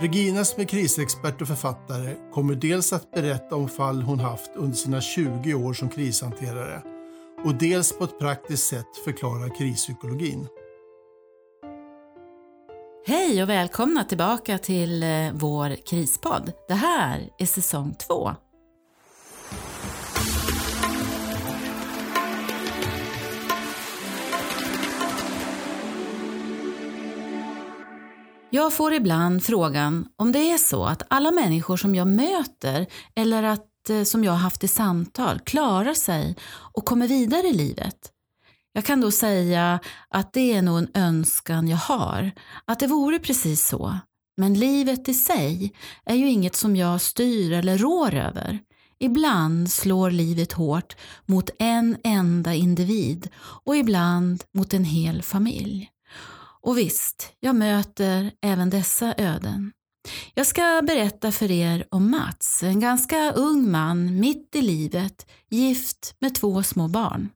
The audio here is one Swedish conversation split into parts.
Regina som är krisexpert och författare kommer dels att berätta om fall hon haft under sina 20 år som krishanterare och dels på ett praktiskt sätt förklara krispsykologin. Hej och välkomna tillbaka till eh, vår krispodd. Det här är säsong två. Jag får ibland frågan om det är så att alla människor som jag möter eller att, eh, som jag har haft i samtal klarar sig och kommer vidare i livet. Jag kan då säga att det är nog en önskan jag har, att det vore precis så. Men livet i sig är ju inget som jag styr eller rår över. Ibland slår livet hårt mot en enda individ och ibland mot en hel familj. Och visst, jag möter även dessa öden. Jag ska berätta för er om Mats, en ganska ung man mitt i livet, gift med två små barn.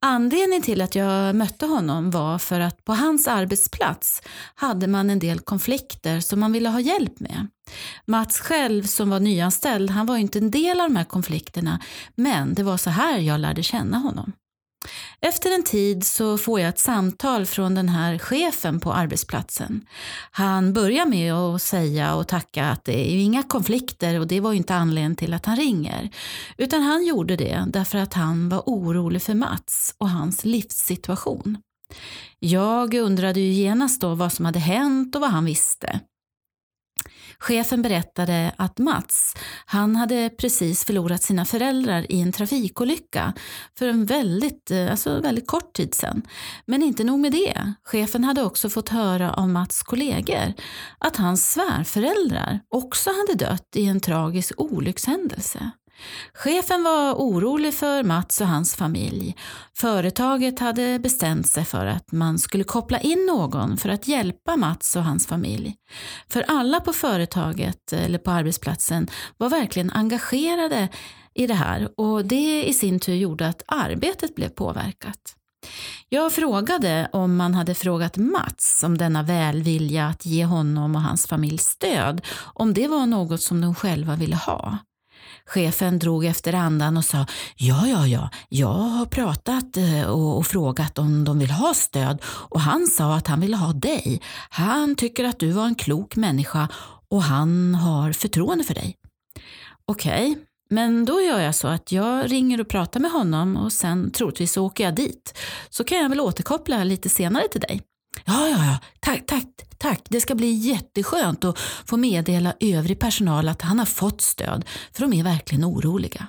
Anledningen till att jag mötte honom var för att på hans arbetsplats hade man en del konflikter som man ville ha hjälp med. Mats själv som var nyanställd, han var inte en del av de här konflikterna, men det var så här jag lärde känna honom. Efter en tid så får jag ett samtal från den här chefen på arbetsplatsen. Han börjar med att säga och tacka att det är inga konflikter och det var inte anledningen till att han ringer. Utan han gjorde det därför att han var orolig för Mats och hans livssituation. Jag undrade ju genast då vad som hade hänt och vad han visste. Chefen berättade att Mats, han hade precis förlorat sina föräldrar i en trafikolycka för en väldigt, eh, alltså väldigt kort tid sedan. Men inte nog med det. Chefen hade också fått höra av Mats kollegor att hans svärföräldrar också hade dött i en tragisk olyckshändelse. Chefen var orolig för Mats och hans familj. Företaget hade bestämt sig för att man skulle koppla in någon för att hjälpa Mats och hans familj. För alla på företaget eller på arbetsplatsen var verkligen engagerade i det här och det i sin tur gjorde att arbetet blev påverkat. Jag frågade om man hade frågat Mats om denna välvilja att ge honom och hans familj stöd, om det var något som de själva ville ha. Chefen drog efter andan och sa ja, ja, ja, jag har pratat eh, och, och, frågat om de vill ha stöd och han sa att han ville ha dig. Han tycker att du var en klok människa och han har förtroende för dig. Okej, okay. Men då gör jag så att jag ringer och pratar med honom och sen troligtvis så åker jag dit. Så kan jag väl återkoppla lite senare till dig. Ja, ja, ja, tack, tack, tack. Det ska bli jätteskönt att få meddela övrig personal att han har fått stöd, för de är verkligen oroliga.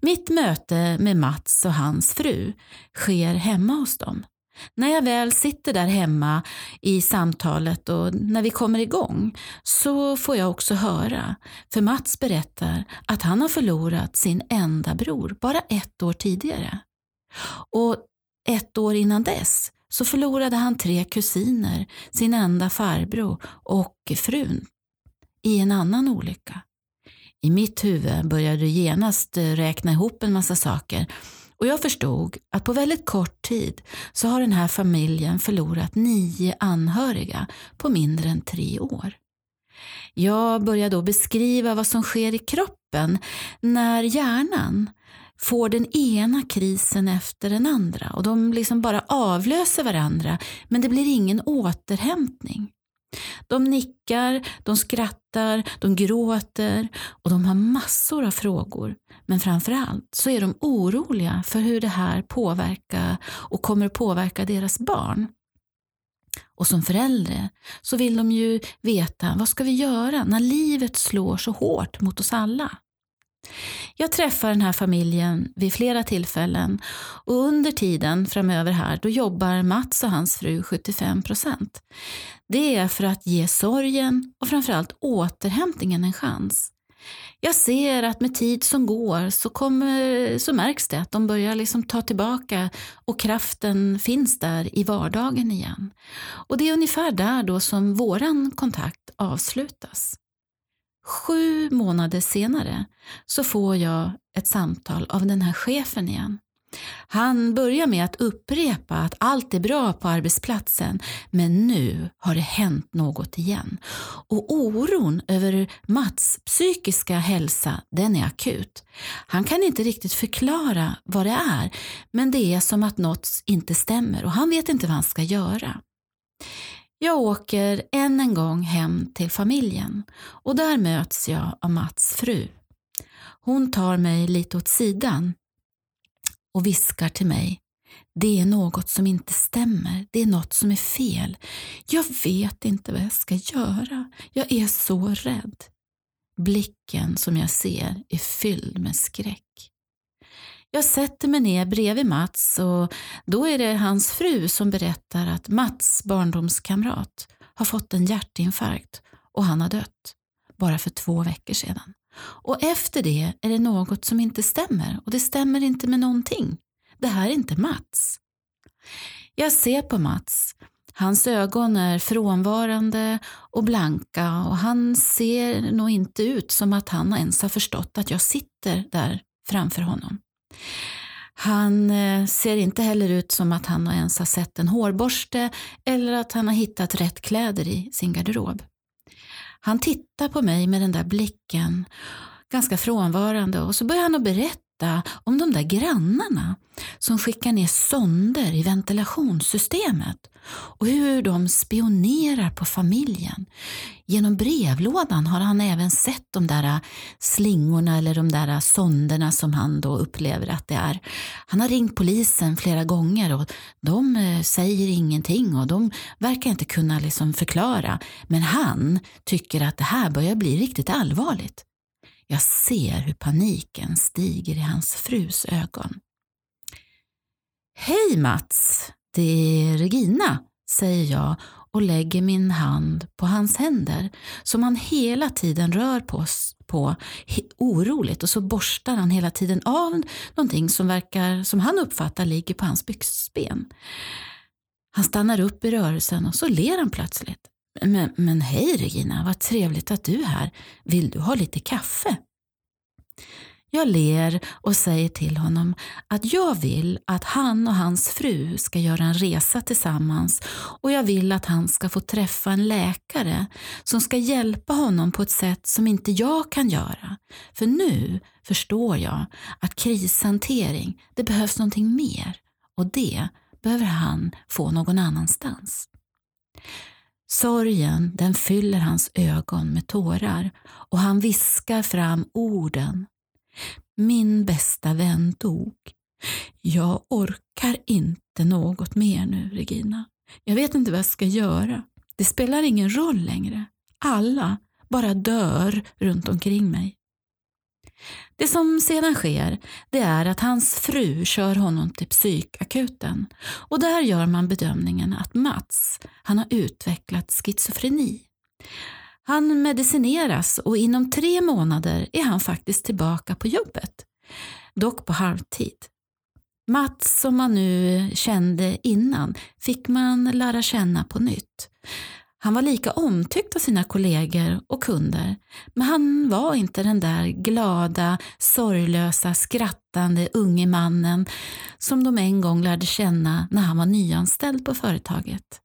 Mitt möte med Mats och hans fru sker hemma hos dem. När jag väl sitter där hemma i samtalet och när vi kommer igång så får jag också höra, för Mats berättar att han har förlorat sin enda bror bara ett år tidigare. Och ett år innan dess så förlorade han tre kusiner, sin enda farbror och frun i en annan olycka. I mitt huvud började du genast eh, räkna ihop en massa saker och jag förstod att på väldigt kort tid så har den här familjen förlorat nio anhöriga på mindre än tre år. Jag började då beskriva vad som sker i kroppen när hjärnan får den ena krisen efter den andra och de liksom bara avlöser varandra men det blir ingen återhämtning. De nickar, de skrattar, de gråter och de har massor av frågor. Men framförallt så är de oroliga för hur det här påverkar och kommer påverka deras barn. Och som förälder så vill de ju veta vad ska vi göra när livet slår så hårt mot oss alla. Jag träffar den här familjen vid flera tillfällen och under tiden framöver här då jobbar Mats och hans fru 75 procent. Det är för att ge sorgen och framförallt återhämtningen en chans. Jag ser att med tid som går så, kommer, så märks det att de börjar liksom ta tillbaka och kraften finns där i vardagen igen. Och det är ungefär där då som våran kontakt avslutas. Sju månader senare så får jag ett samtal av den här chefen igen. Han börjar med att upprepa att allt är bra på arbetsplatsen men nu har det hänt något igen. Och oron över Mats psykiska hälsa den är akut. Han kan inte riktigt förklara vad det är men det är som att något inte stämmer och han vet inte vad han ska göra. Jag åker än en gång hem till familjen och där möts jag av Mats fru. Hon tar mig lite åt sidan och viskar till mig. Det är något som inte stämmer. Det är något som är fel. Jag vet inte vad jag ska göra. Jag är så rädd. Blicken som jag ser är fylld med skräck. Jag sätter mig ner bredvid Mats och då är det hans fru som berättar att Mats barndomskamrat har fått en hjärtinfarkt och han har dött bara för två veckor sedan. Och efter det är det något som inte stämmer och det stämmer inte med någonting. Det här är inte Mats. Jag ser på Mats. Hans ögon är frånvarande och blanka och han ser nog inte ut som att han ens har förstått att jag sitter där framför honom. Han eh, ser inte heller ut som att han ens har sett en hårborste eller att han har hittat rätt kläder i sin garderob. Han tittar på mig med den där blicken, ganska frånvarande och så börjar han att berätta om de där grannarna som skickar ner sonder i ventilationssystemet och hur de spionerar på familjen. Genom brevlådan har han även sett de där slingorna eller de där sonderna som han då upplever att det är. Han har ringt polisen flera gånger och de eh, säger ingenting och de verkar inte kunna liksom förklara. Men han tycker att det här börjar bli riktigt allvarligt. Jag ser hur paniken stiger i hans frus ögon. Hej Mats, det är Regina, säger jag och lägger min hand på hans händer som han hela tiden rör på, på oroligt och så borstar han hela tiden av någonting som verkar, som han uppfattar ligger på hans byxben. Han stannar upp i rörelsen och så ler han plötsligt. Men, men hej Regina, vad trevligt att du är här. Vill du ha lite kaffe? Jag ler och säger till honom att jag vill att han och hans fru ska göra en resa tillsammans och jag vill att han ska få träffa en läkare som ska hjälpa honom på ett sätt som inte jag kan göra. För nu förstår jag att krishantering, det behövs någonting mer och det behöver han få någon annanstans. Sorgen den fyller hans ögon med tårar och han viskar fram orden min bästa vän dog. Jag orkar inte något mer nu, Regina. Jag vet inte vad jag ska göra. Det spelar ingen roll längre. Alla bara dör runt omkring mig. Det som sedan sker det är att hans fru kör honom till psykakuten och där gör man bedömningen att Mats han har utvecklat schizofreni. Han medicineras och inom tre månader är han faktiskt tillbaka på jobbet. Dock på halvtid. Mats som man nu kände innan fick man lära känna på nytt. Han var lika omtyckt av sina kollegor och kunder men han var inte den där glada, sorglösa, skrattande unge mannen som de en gång lärde känna när han var nyanställd på företaget.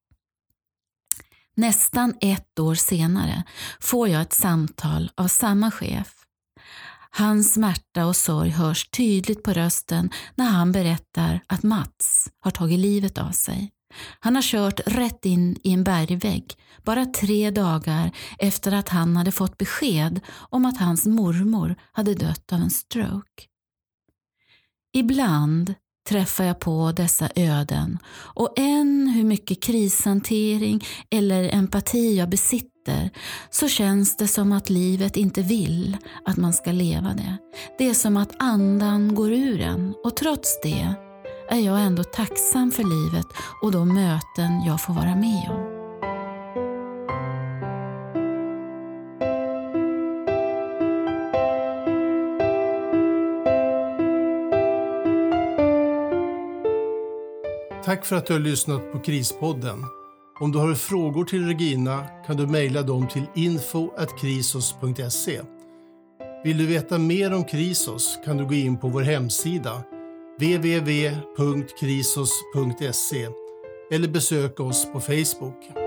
Nästan ett år senare får jag ett samtal av samma chef. Hans smärta och sorg hörs tydligt på rösten när han berättar att Mats har tagit livet av sig. Han har kört rätt in i en bergvägg bara tre dagar efter att han hade fått besked om att hans mormor hade dött av en stroke. Ibland träffar jag på dessa öden och än hur mycket krishantering eller empati jag besitter så känns det som att livet inte vill att man ska leva det. Det är som att andan går ur en och trots det är jag ändå tacksam för livet och de möten jag får vara med om. Tack för att du har lyssnat på Krispodden. Om du har frågor till Regina kan du mejla dem till info.krisos.se. Vill du veta mer om Krisos kan du gå in på vår hemsida www.krisos.se eller besöka oss på Facebook.